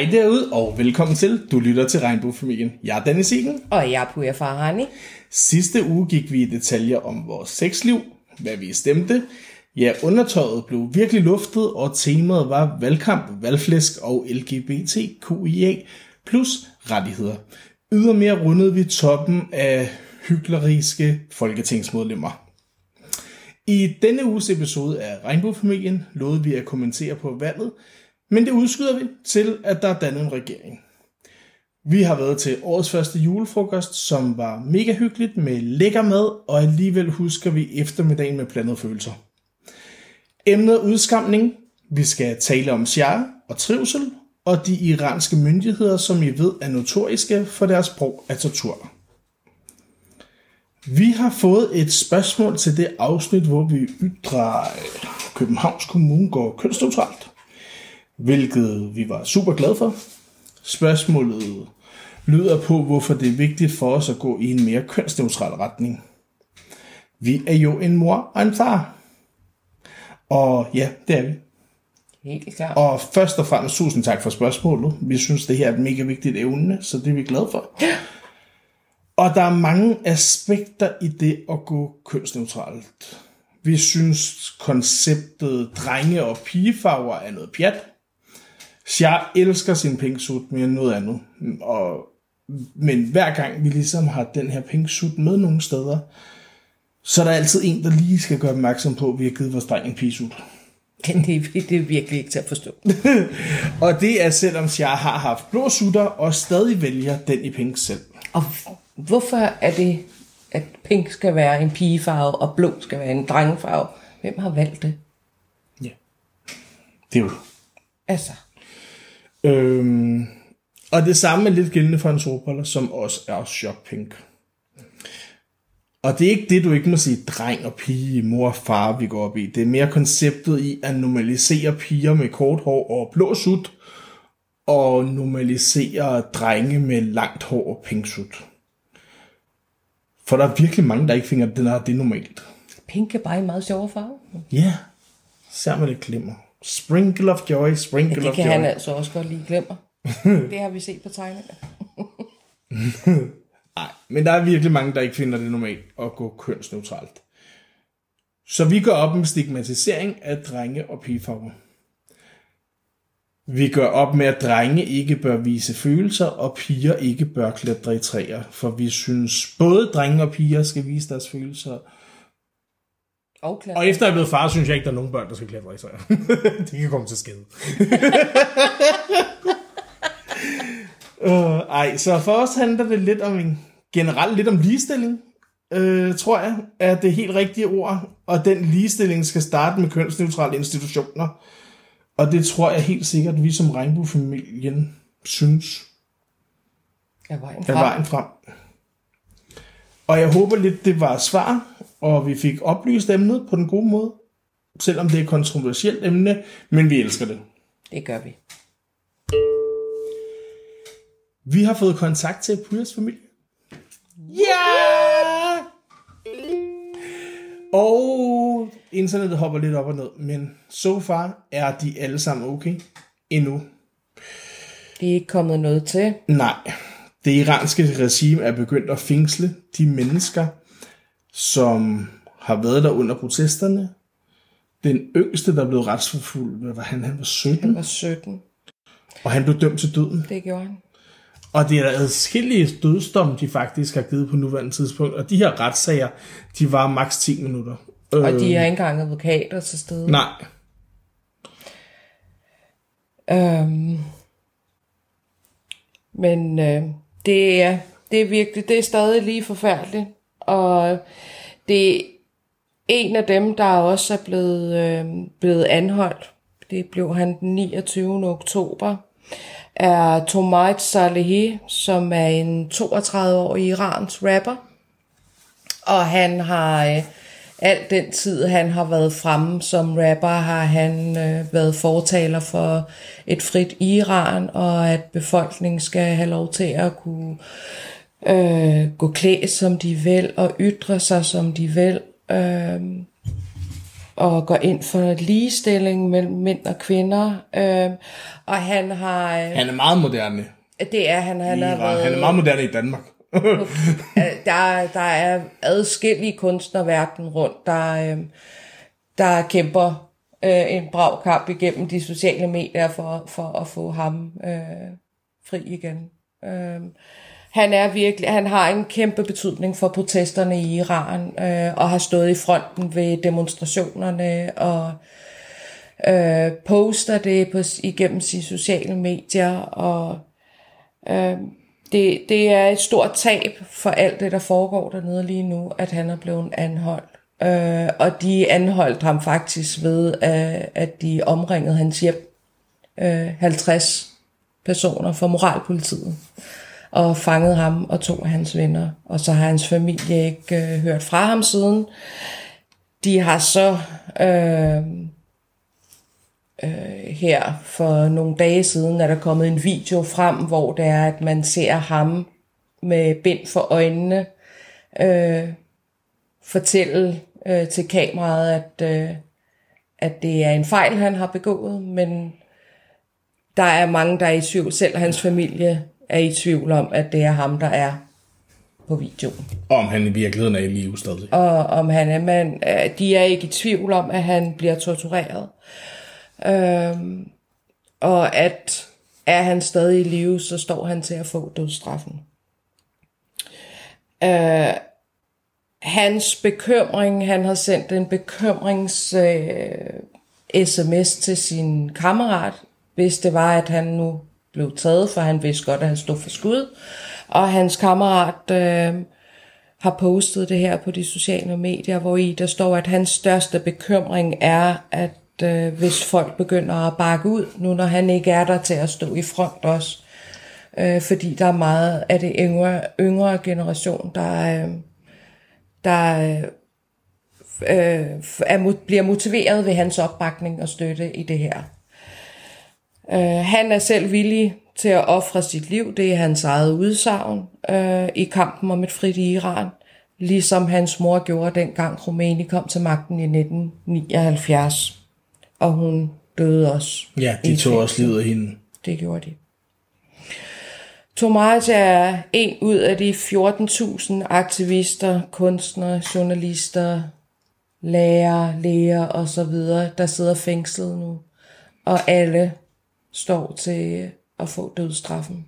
Hej derude, og velkommen til. Du lytter til Regnbuefamilien. Jeg er Dennis Egen. Og jeg er Puja Farhani. Sidste uge gik vi i detaljer om vores sexliv, hvad vi stemte. Ja, undertøjet blev virkelig luftet, og temaet var valgkamp, valgflæsk og LGBTQIA plus rettigheder. Ydermere rundede vi toppen af hykleriske folketingsmedlemmer. I denne uges episode af Regnbuefamilien lovede vi at kommentere på valget, men det udskyder vi til, at der er dannet en regering. Vi har været til årets første julefrokost, som var mega hyggeligt med lækker mad, og alligevel husker vi eftermiddagen med blandede følelser. Emnet udskamning. Vi skal tale om shia og trivsel, og de iranske myndigheder, som I ved er notoriske for deres brug af tortur. Vi har fået et spørgsmål til det afsnit, hvor vi ytrer, Københavns Kommune går kønsneutralt, hvilket vi var super glade for. Spørgsmålet lyder på, hvorfor det er vigtigt for os at gå i en mere kønsneutral retning. Vi er jo en mor og en far. Og ja, det er vi. Helt klart. Og først og fremmest tusind tak for spørgsmålet. Vi synes, det her er et mega vigtigt evne, så det er vi glade for. Og der er mange aspekter i det at gå kønsneutralt. Vi synes, konceptet drenge- og pigefarver er noget pjat. Jeg elsker sin pinksuit mere end noget andet. Og, men hver gang vi ligesom har den her pinksuit med nogle steder, så er der altid en, der lige skal gøre opmærksom på, at vi har givet vores dreng en pigesuit. Det det er virkelig ikke til at forstå. Og det er selvom jeg har haft blå sutter og stadig vælger den i pink selv. Og hvorfor er det, at pink skal være en pigefarve, og blå skal være en drengefarve? Hvem har valgt det? Ja. Det er jo Altså, Øhm, og det samme er lidt gældende for en solbriller, som også er chok pink. Og det er ikke det, du ikke må sige dreng og pige, mor og far, vi går op i. Det er mere konceptet i at normalisere piger med kort hår og blå sut, og normalisere drenge med langt hår og pink sut. For der er virkelig mange, der ikke finder, at det er, det normalt. pink er bare en meget sjovere farve. Ja, ser man det glimmer. Sprinkle of joy, sprinkle Ja, det of kan joy. han altså også godt lide glemmer. det har vi set på tegninger. Nej, men der er virkelig mange, der ikke finder det normalt at gå kønsneutralt. Så vi går op med stigmatisering af drenge og pigefarver. Vi gør op med, at drenge ikke bør vise følelser, og piger ikke bør klatre i træer. For vi synes, både drenge og piger skal vise deres følelser. Og klar. Og efter jeg er blevet far, synes jeg ikke, der er nogen børn, der skal klatre i træer. det kan komme til skade. uh, ej, så for os handler det lidt om en, generelt lidt om ligestilling, øh, tror jeg, er det helt rigtige ord. Og den ligestilling skal starte med kønsneutrale institutioner. Og det tror jeg helt sikkert, vi som regnbuefamilien synes er vejen er frem. vejen frem. Og jeg håber lidt, det var svar, og vi fik oplyst emnet på den gode måde. Selvom det er et kontroversielt emne, men vi elsker det. Det gør vi. Vi har fået kontakt til Puyas familie. Ja! Og internettet hopper lidt op og ned, men so far er de alle sammen okay endnu. Det er ikke kommet noget til. Nej, det iranske regime er begyndt at fængsle de mennesker, som har været der under protesterne. Den yngste, der blev retsforfulgt, hvad var han? Han var 17, Han var 17. og han blev dømt til døden. Det gjorde han. Og det er der adskillige dødsdomme, de faktisk har givet på nuværende tidspunkt. Og de her retssager, de var maks 10 minutter. Og de har ikke engang advokater til stede. Nej, Øhm, men øh, det, er, det er virkelig, det er stadig lige forfærdeligt. Og det er en af dem, der også er blevet, øh, blevet anholdt. Det blev han den 29. oktober er Tomait Salehi, som er en 32-årig iransk rapper. Og han har øh, alt den tid, han har været fremme som rapper, har han øh, været fortaler for et frit Iran, og at befolkningen skal have lov til at kunne øh, gå klædt som de vil, og ytre sig som de vil. Øh, og går ind for ligestilling mellem mænd og kvinder. Øh, og han har... Øh, Han er meget moderne. det er han, han i Iran. været... Han er meget moderne i Danmark. Øh, der, der er adskillige kunstnere verden rundt, der, øh, der kæmper øh, en brav kamp igennem de sociale medier for, for at få ham øh, fri igen. Øh, han er virkelig, han har en kæmpe betydning for protesterne i Iran, øh, og har stået i fronten ved demonstrationerne, og øh, poster det på, igennem sine sociale medier, og øh, det, det er et stort tab for alt det, der foregår dernede lige nu, at han er blevet anholdt. Øh, og de anholdt ham faktisk ved, at, at de omringede hans hjem. Øh, 50 personer fra moralpolitiet. Og fangede ham og to af hans venner. Og så har hans familie ikke øh, hørt fra ham siden. De har så øh, øh, her for nogle dage siden, er der kommet en video frem, hvor det er, at man ser ham med bind for øjnene øh, fortælle øh, til kameraet, at, øh, at det er en fejl, han har begået, men der er mange, der er i tvivl. Selv hans familie er i tvivl om, at det er ham, der er på videoen. Om han i virkeligheden er i live stadig. Og om han er, men øh, de er ikke i tvivl om, at han bliver tortureret. Øhm, og at er han stadig i live, så står han til at få dødsstraffen. Øh, hans bekymring, han har sendt en bekymrings øh, sms til sin kammerat, hvis det var, at han nu blev taget, for han vidste godt, at han stod for skud. Og hans kammerat øh, har postet det her på de sociale medier, hvor i der står, at hans største bekymring er, at øh, hvis folk begynder at bakke ud, nu når han ikke er der til at stå i front også, øh, fordi der er meget af det yngre, yngre generation, der, øh, der øh, øh er, bliver motiveret ved hans opbakning og støtte i det her. Øh, han er selv villig til at ofre sit liv, det er hans eget udsagn øh, i kampen om et frit Iran, ligesom hans mor gjorde dengang Khomeini kom til magten i 1979. Og hun døde også. Ja, de tog også livet af hende. Det gjorde de. Tomas er en ud af de 14.000 aktivister, kunstnere, journalister, lærere, læger og så videre, der sidder fængslet nu. Og alle står til at få dødsstraffen.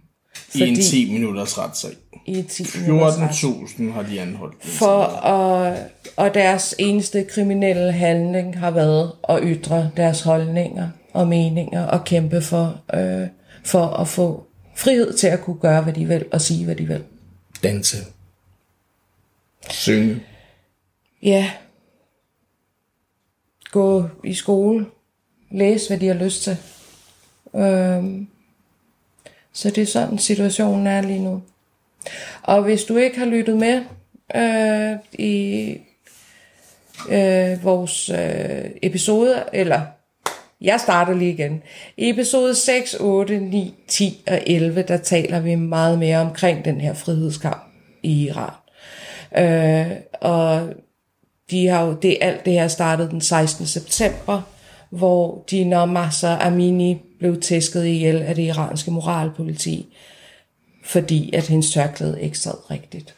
I en 10 minutters retssag. i et 10 minutters ret. 14.000 har de anholdt. For at, og deres eneste kriminelle handling har været at ytre deres holdninger og meninger og kæmpe for, øh, for at få frihed til at kunne gøre, hvad de vil og sige, hvad de vil. Danse. Synge. Ja. Gå i skole. Læse, hvad de har lyst til. Øhm, så det er sådan, situationen er lige nu. Og hvis du ikke har lyttet med øh, i øh, vores øh, episoder, eller jeg starter lige igen. I episode 6, 8, 9, 10 og 11, der taler vi meget mere omkring den her frihedskamp i Iran. Øh, og de har jo, det, alt det her startede den 16. september, hvor Dina Massa Amini blev tæsket ihjel af det iranske moralpoliti, fordi at hendes tørklæde ikke sad rigtigt.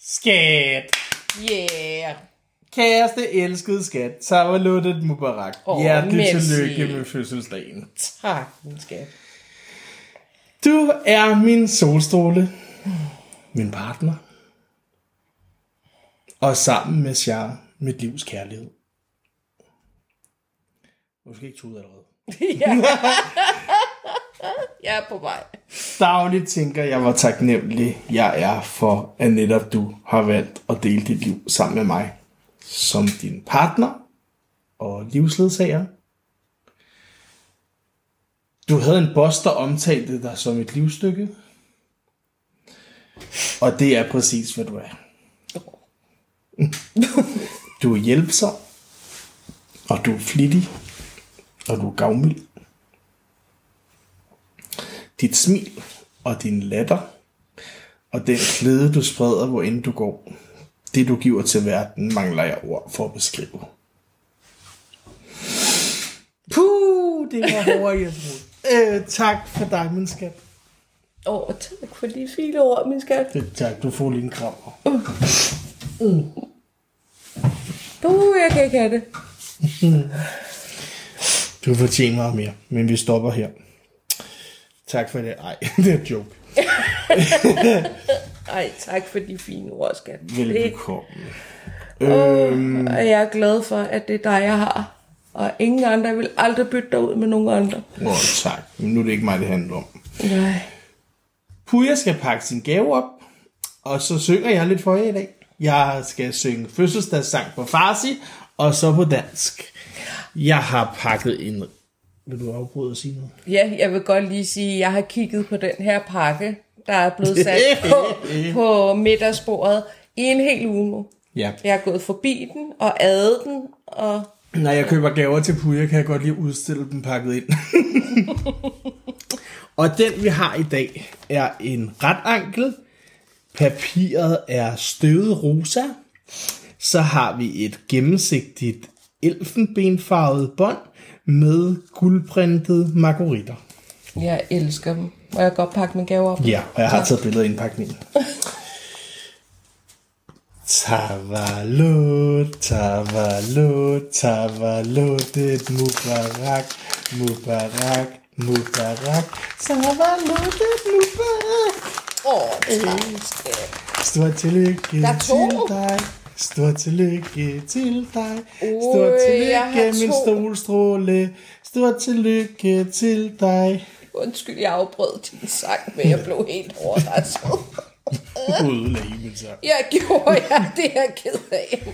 Skat. Yeah! Kæreste elskede skat. Savaluttet Mubarak. Åh, Hjertelig merci. tillykke med fødselsdagen. Tak, min skat. Du er min solstråle. Min partner. Og sammen med Char, mit livs kærlighed. Skal ikke tude allerede. Jeg er på vej. Dagligt tænker jeg, hvor taknemmelig jeg er for, at netop du har valgt at dele dit liv sammen med mig. Som din partner og livsledsager. Du havde en boss, der omtalte dig som et livsstykke. Og det er præcis, hvad du er. Du er hjælpsom, og du er flittig, og du er gavmild. Dit smil og din latter Og den glæde, du spreder, hvor end du går, det du giver til verden, mangler jeg ord for at beskrive. Puh, det var hårdere, jeg troede. Øh, tak for dig, min skat. Åh, oh, tak for de fine ord, min skat. Det, tak, du får lige en kram. Uh, jeg kan ikke have det. Du fortjener meget mere, men vi stopper her. Tak for det. Ej, det er et joke. Ej, tak for de fine ord, skat. Velbekomme. Øhm. Og jeg er glad for, at det er dig, jeg har. Og ingen andre jeg vil aldrig bytte dig ud med nogen andre. Oh, tak. Men nu er det ikke mig, det handler om. Nej. Puja skal pakke sin gave op, og så synger jeg lidt for jer i dag. Jeg skal synge fødselsdagssang på farsi, og så på dansk. Jeg har pakket en... Vil du afbryde og sige noget? Ja, jeg vil godt lige sige, at jeg har kigget på den her pakke, der er blevet sat på, på middagsbordet i en hel uge nu. Ja. Jeg har gået forbi den og adet den, og Når jeg køber gaver til Puja, kan jeg godt lige udstille dem pakket ind. og den vi har i dag er en ret ankel. Papiret er støvet rosa. Så har vi et gennemsigtigt elfenbenfarvet bånd med guldprintede margaritter. jeg elsker dem. Må jeg godt pakke min gave op? Ja, og jeg har taget billeder af indpakningen. Tavalot, tavalot, tavalot, et mubarak, mubarak, mubarak, tavalot, et mubarak. Tak, skat. Stort tillykke Der er til dig. Stort tillykke til dig. Stort tillykke, min to. solstråle. Stort tillykke til dig. Undskyld, jeg afbrød din sang, men jeg blev helt overrasket. Udlæg, men så. Jeg gjorde jeg, det er jeg ked af.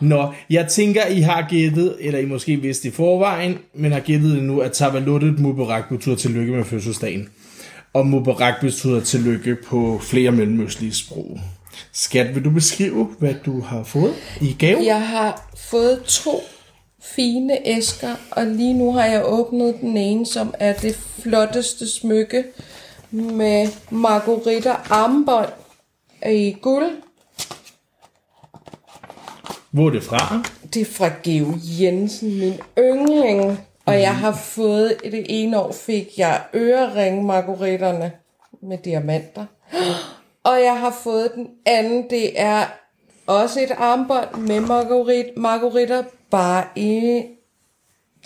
Nå, jeg tænker, I har gættet, eller I måske vidste i forvejen, men har gættet det nu, at Tavaluttet Mubarak betyder tillykke med fødselsdagen. Og Mubarak betyder tillykke på flere mellemøstlige sprog. Skat, vil du beskrive, hvad du har fået i gave? Jeg har fået to fine æsker, og lige nu har jeg åbnet den ene, som er det flotteste smykke med margarita armbånd i guld. Hvor er det fra? Det er fra Geo Jensen, min yndling. Og jeg har fået, det ene år fik jeg ørering margaritterne med diamanter. Og jeg har fået den anden, det er også et armbånd med margarit, margaritter, bare i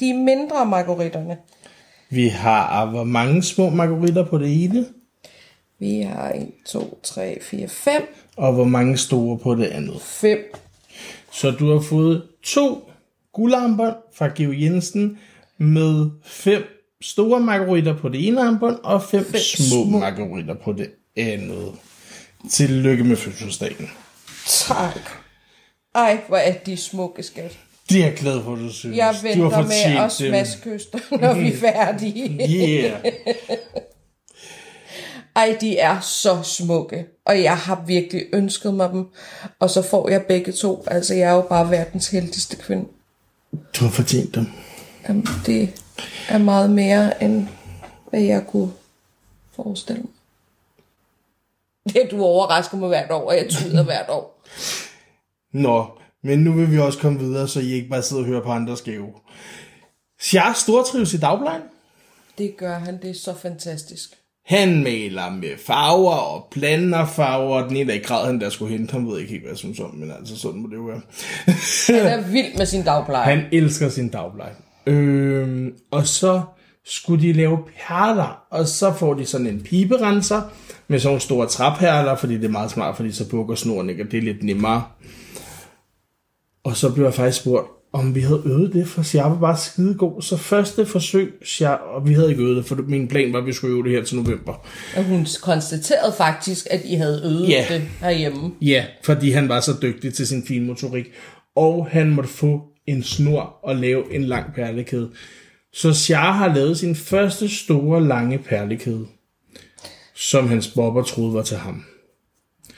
de mindre margaritterne. Vi har hvor mange små margaritter på det ene, Vi har 1, 2, 3, 4, 5. og hvor mange store på det andet. 5. Så du har fået to guldarmbånd fra Geo Jensen med fem store margaritter på det ene armbånd og fem, fem små, små. margaritter på det andet. Tillykke med fødselsdagen. Tak. Ej, hvor er de smukke, skat. Det er jeg glad for, du synes. Jeg du har venter med at smaske kyster, når vi er færdige. Yeah. Ej, de er så smukke, og jeg har virkelig ønsket mig dem. Og så får jeg begge to. Altså, jeg er jo bare verdens heldigste kvinde. Du har fortjent dem. Jamen, det er meget mere, end hvad jeg kunne forestille mig. Det du overrasker mig hvert år, og jeg tyder hvert år. Nå, men nu vil vi også komme videre, så I ikke bare sidder og hører på andres gave. Sjærs stortrives i dagplejen. Det gør han, det er så fantastisk. Han maler med farver og blander farver. Den ene dag græd han, der skulle hente ham. ved ikke helt, hvad jeg synes om, men altså sådan må det jo være. Han er vild med sin dagpleje. Han elsker sin dagpleje. Øhm, og så skulle de lave perler, og så får de sådan en piberenser med sådan nogle store træperler, fordi det er meget smart, fordi så bukker snoren ikke, og det er lidt nemmere. Og så blev jeg faktisk spurgt, om vi havde øvet det, for Sjar var bare skide god. Så første forsøg, Sjar, og vi havde ikke øvet det, for min plan var, at vi skulle øve det her til november. Og hun konstaterede faktisk, at I havde øvet Ja. det herhjemme. Ja, fordi han var så dygtig til sin finmotorik. Og han måtte få en snor og lave en lang perlekæde. Så Shah har lavet sin første store, lange perlekæde, som hans bobber troede var til ham.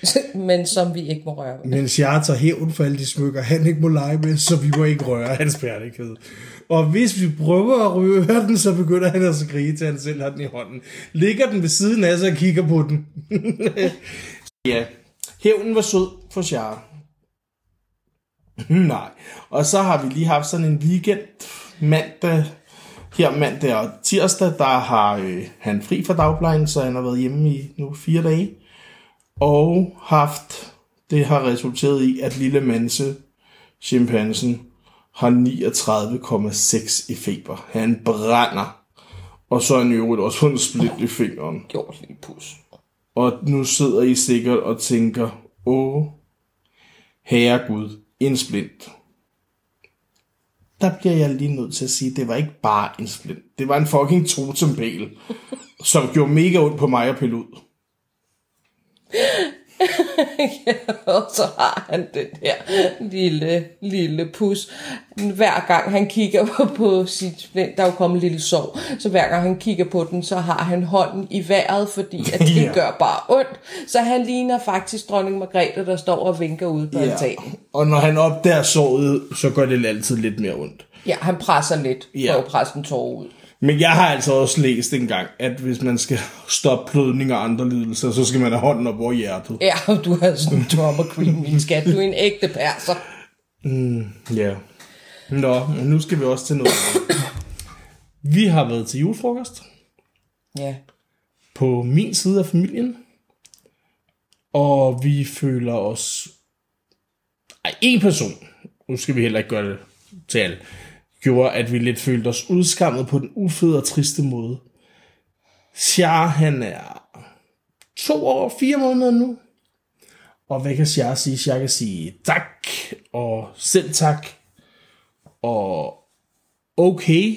men som vi ikke må røre ved. Mens jeg tager hævn for alle de smykker, han ikke må lege med, så vi må ikke røre hans perlekæde. Og hvis vi prøver at røre den, så begynder han at skrige til, at han selv har den i hånden. Ligger den ved siden af sig og kigger på den. ja, hævnen var sød for Chara. Nej. Og så har vi lige haft sådan en weekend mandag, her mandag og tirsdag, der har øh, han fri fra dagplejen, så han har været hjemme i nu fire dage. Og haft, det har resulteret i, at lille Manse, chimpansen, har 39,6 i feber. Han brænder. Og så er han i øvrigt også fået en split i fingeren. Gjort lige pus. Og nu sidder I sikkert og tænker, åh, herre Gud, en splint. Der bliver jeg lige nødt til at sige, at det var ikke bare en splint. Det var en fucking totempæl, som gjorde mega ondt på mig at pille ud og så har han den her lille, lille pus. Hver gang han kigger på, på sit der er jo kommet en lille sov, så hver gang han kigger på den, så har han hånden i vejret, fordi at det Ja. gør bare ondt. Så han ligner faktisk dronning Margrethe, der står og vinker ude på ja. altanen. Og når han opdager såret, så gør det altid lidt mere ondt. Ja, han presser lidt Ja. for at presse en tår ud. Men jeg har altså også læst engang, at hvis man skal stoppe blødning og andre lidelser, så skal man have hånden op over hjertet. Ja, og du er sådan en og Cream, min skat. Du er en ægte perser. Ja. Nå, men nu skal vi også til noget. Vi har været til julefrokost Ja. på min side af familien. Og vi føler os... Ej, en person, nu skal vi heller ikke gøre det til alle, gjorde, at vi lidt følte os udskammet på den ufede og triste måde. Sjar, han er to år, fire måneder nu. Og hvad kan Sjar sige? Sjar kan sige tak, og selv tak, og okay.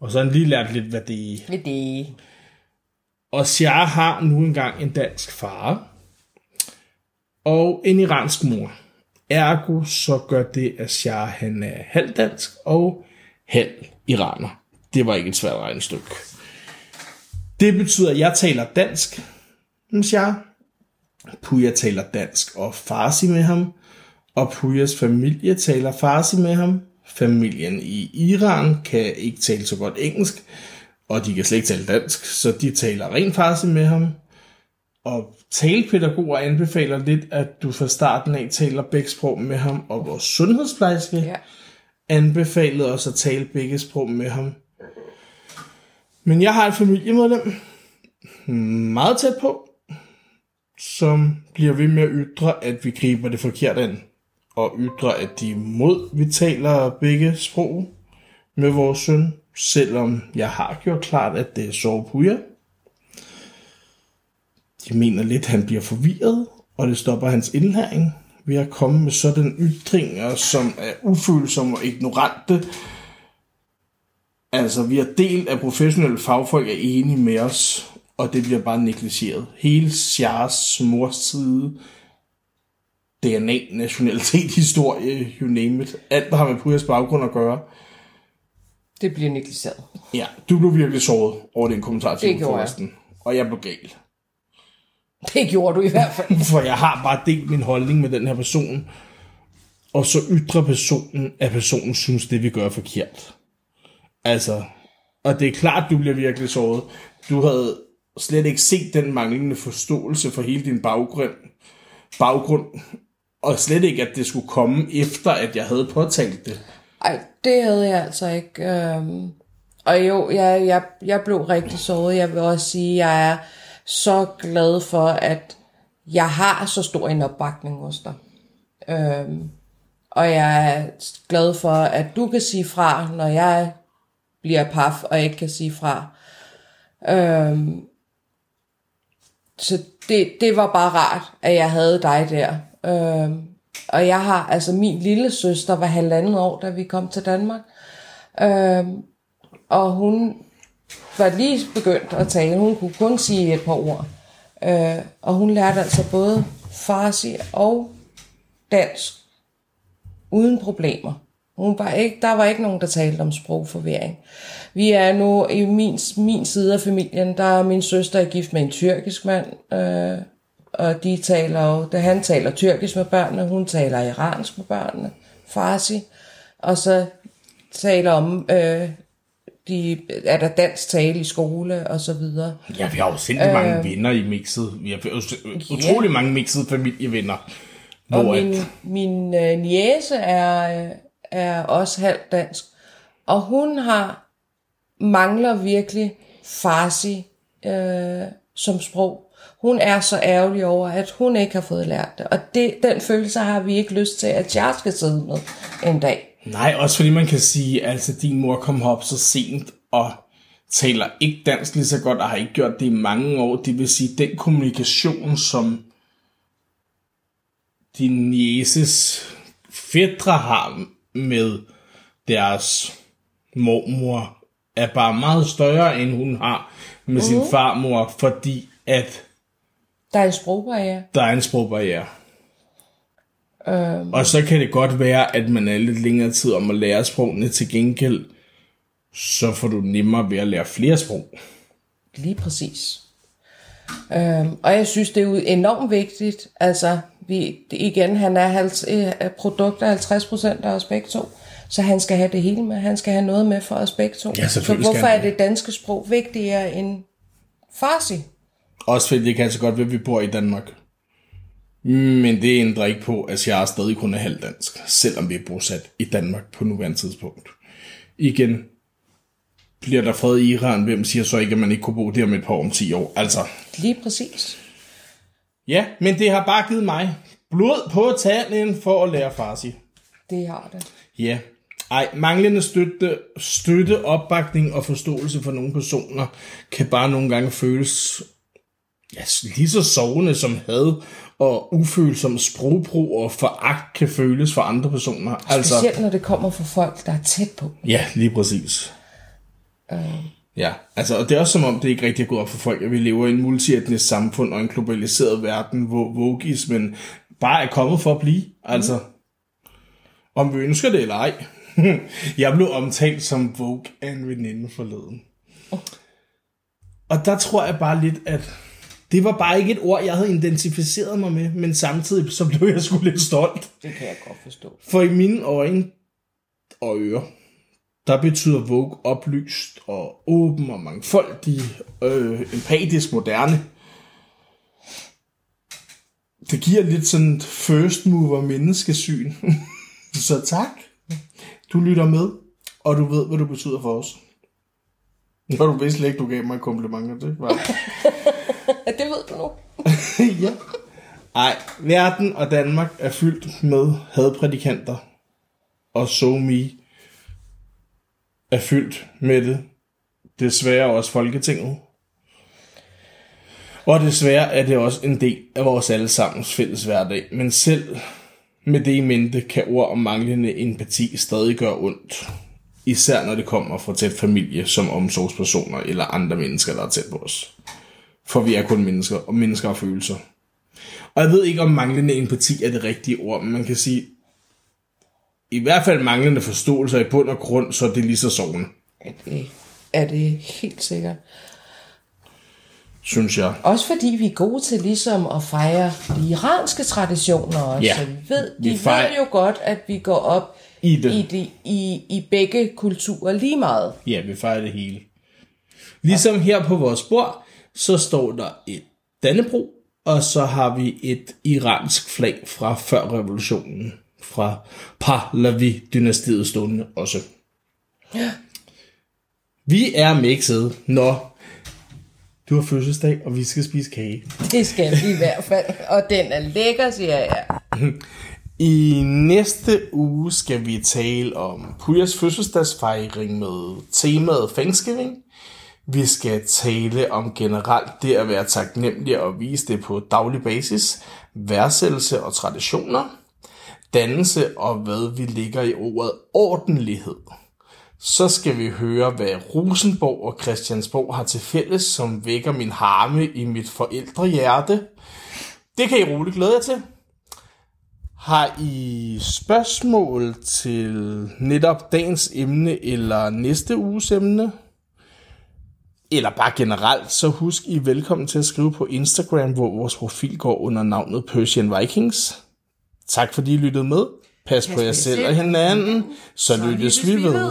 Og så har han lige lært lidt, hvad det Ved det. og Shah har nu engang en dansk far og en iransk mor. Ergo så gør det, at Shah han er halvdansk og halv iraner. Det var ikke et svært regnestykke. Det betyder, at jeg taler dansk med Shah. Puja taler dansk og farsi med ham. Og Pujas familie taler farsi med ham. Familien i Iran kan ikke tale så godt engelsk, og de kan slet ikke tale dansk, så de taler rent farsi med ham. Og talepædagoger anbefaler lidt, at du fra starten af taler begge sprog med ham, og vores sundhedsplejerske Ja. anbefalede os at tale begge sprog med ham. Men jeg har et familiemedlem, meget tæt på, som bliver ved med at ytre, at vi griber det forkert an. Og ytre, at de er imod, vi taler begge sprog med vores søn, selvom jeg har gjort klart, at det er sovepuja. De mener lidt, han bliver forvirret, og det stopper hans indlæring ved at komme med sådan ytringer, som er ufølsomme og ignorante. Altså, vi har delt, at professionelle fagfolk er enige med os, og det bliver bare negligeret. Hele Sjars mors side, DNA, nationalitet, historie, you name it. Alt, der har med Pujas baggrund at gøre. Det bliver negligeret. Ja, du blev virkelig såret over den kommentar til Det gjorde jeg. Og jeg blev gal. Det gjorde du i hvert fald. For jeg har bare delt min holdning med den her person. Og så ytrer personen, at personen synes, det vi gør er forkert. Altså, og det er klart, du bliver virkelig såret. Du havde slet ikke set den manglende forståelse for hele din baggrund. baggrund og slet ikke, at det skulle komme efter, at jeg havde påtalt det. Ej, det havde jeg altså ikke. Øhm, og jo, jeg, jeg, jeg blev rigtig såret. Jeg vil også sige, at jeg er så glad for, at jeg har så stor en opbakning hos dig. Øhm, og jeg er glad for, at du kan sige fra, når jeg bliver paf, og ikke kan sige fra. Øhm, så det, det var bare rart, at jeg havde dig der. Øhm, og jeg har, altså min lille søster var halvandet år, da vi kom til Danmark. Øhm, og hun var lige begyndt at tale. Hun kunne kun sige et par ord. Øh, og hun lærte altså både farsi og dansk uden problemer. Hun var ikke, der var ikke nogen, der talte om sprogforvirring. Vi er nu i min, min side af familien, der er min søster er gift med en tyrkisk mand, øh, og de taler jo, da han taler tyrkisk med børnene, hun taler iransk med børnene, farsi, og så taler om, øh, de, er der dansk tale i skole og så videre. Ja, vi har jo sindssygt mange øh, venner i mixet. Vi har utrolig mange mixede familievenner. Og min, at... min øh, niece er, øh, er også halvt dansk, og hun har mangler virkelig farsi øh, som sprog. Hun er så ærgerlig over, at hun ikke har fået lært det. Og det, den følelse har vi ikke lyst til, at jeg skal sidde med en dag. Nej, også fordi man kan sige, at altså, din mor kom op så sent og taler ikke dansk lige så godt, og har ikke gjort det i mange år. Det vil sige, den kommunikation, som din nieces fædre har med deres mormor, er bare meget større, end hun har med uh-huh. sin mhm. farmor, fordi at... Der er en sprogbarriere. Der er en sprogbarriere. Um... Og så kan det godt være, at man er lidt længere tid om at lære sprogene til gengæld, så får du nemmere ved at lære flere sprog. Lige præcis. Um, og jeg synes, det er jo enormt vigtigt. Altså, vi, igen, han er 50, produkt af 50 procent af os begge to. Så han skal have det hele med. Han skal have noget med for os begge to. Ja, så hvorfor er det danske sprog vigtigere end farsi? Også fordi det kan så godt være, at vi bor i Danmark. Men det ændrer ikke på, at jeg stadig kun er halvdansk, selvom vi er bosat i Danmark på nuværende tidspunkt. Igen, bliver der fred i Iran, hvem siger så ikke, at man ikke kunne bo der med et par om 10 år? Altså. Lige præcis. Ja, men det har bare givet mig blod på tanden for at lære farsi. Det har det. Ja, ej, manglende støtte, støtte, opbakning og forståelse for nogle personer kan bare nogle gange føles ja, lige så sovende som had og ufølsom sprogbrug og foragt kan føles for andre personer. Altså, Specielt når det kommer fra folk, der er tæt på. Ja, lige præcis. Uh. Ja, altså, og det er også som om, det ikke rigtig er gået op for folk, at vi lever i en multietnisk samfund og en globaliseret verden, hvor vogismen bare er kommet for at blive. Altså, mm. om vi ønsker det eller ej. jeg blev omtalt som Vogue af en veninde forleden. Og der tror jeg bare lidt, at det var bare ikke et ord, jeg havde identificeret mig med, men samtidig så blev jeg sgu lidt stolt. Det kan jeg godt forstå. For i mine øjne og ører, der betyder Vogue oplyst og åben og mangfoldig, øh, empatisk, moderne. Det giver lidt sådan first mover menneskesyn. så tak. Du lytter med, og du ved, hvad du betyder for os. Når du vidste ikke, du gav mig komplimenter, det var det ved du nu. ja. Ej, verden og Danmark er fyldt med hadprædikanter. Og so me er fyldt med det. Desværre også Folketinget. Og desværre er det også en del af vores allesammens fælles hverdag. Men selv med det i mente kan ord om manglende empati stadig gøre ondt. Især når det kommer fra tæt familie som omsorgspersoner eller andre mennesker, der er tæt på os. For vi er kun mennesker, og mennesker har følelser. Og jeg ved ikke, om manglende empati er det rigtige ord, men man kan sige, i hvert fald manglende forståelse i bund og grund, så er det lige så sovende. Er det, er det helt sikkert synes jeg. Også fordi vi er gode til ligesom at fejre de iranske traditioner også. Ja, så vi ved, de vi ved jo godt, at vi går op i, det. I, de, i, i begge kulturer lige meget. Ja, vi fejrer det hele. Ligesom her på vores bord, så står der et Dannebro, og så har vi et iransk flag fra før revolutionen, fra Pahlavi-dynastiet stående også. Ja. Vi er mixet, når du har fødselsdag, og vi skal spise kage. Det skal vi i hvert fald. Og den er lækker, siger jeg. I næste uge skal vi tale om Pujas fødselsdagsfejring med temaet Thanksgiving. Vi skal tale om generelt det at være taknemmelig og vise det på daglig basis, værdsættelse og traditioner, dannelse og hvad vi ligger i ordet ordentlighed så skal vi høre, hvad Rosenborg og Christiansborg har til fælles, som vækker min harme i mit forældrehjerte. Det kan I roligt glæde jer til. Har I spørgsmål til netop dagens emne eller næste uges emne? Eller bare generelt, så husk I velkommen til at skrive på Instagram, hvor vores profil går under navnet Persian Vikings. Tak fordi I lyttede med. Pas, Pas på jer selv og hinanden, så, så lyttes vi ved.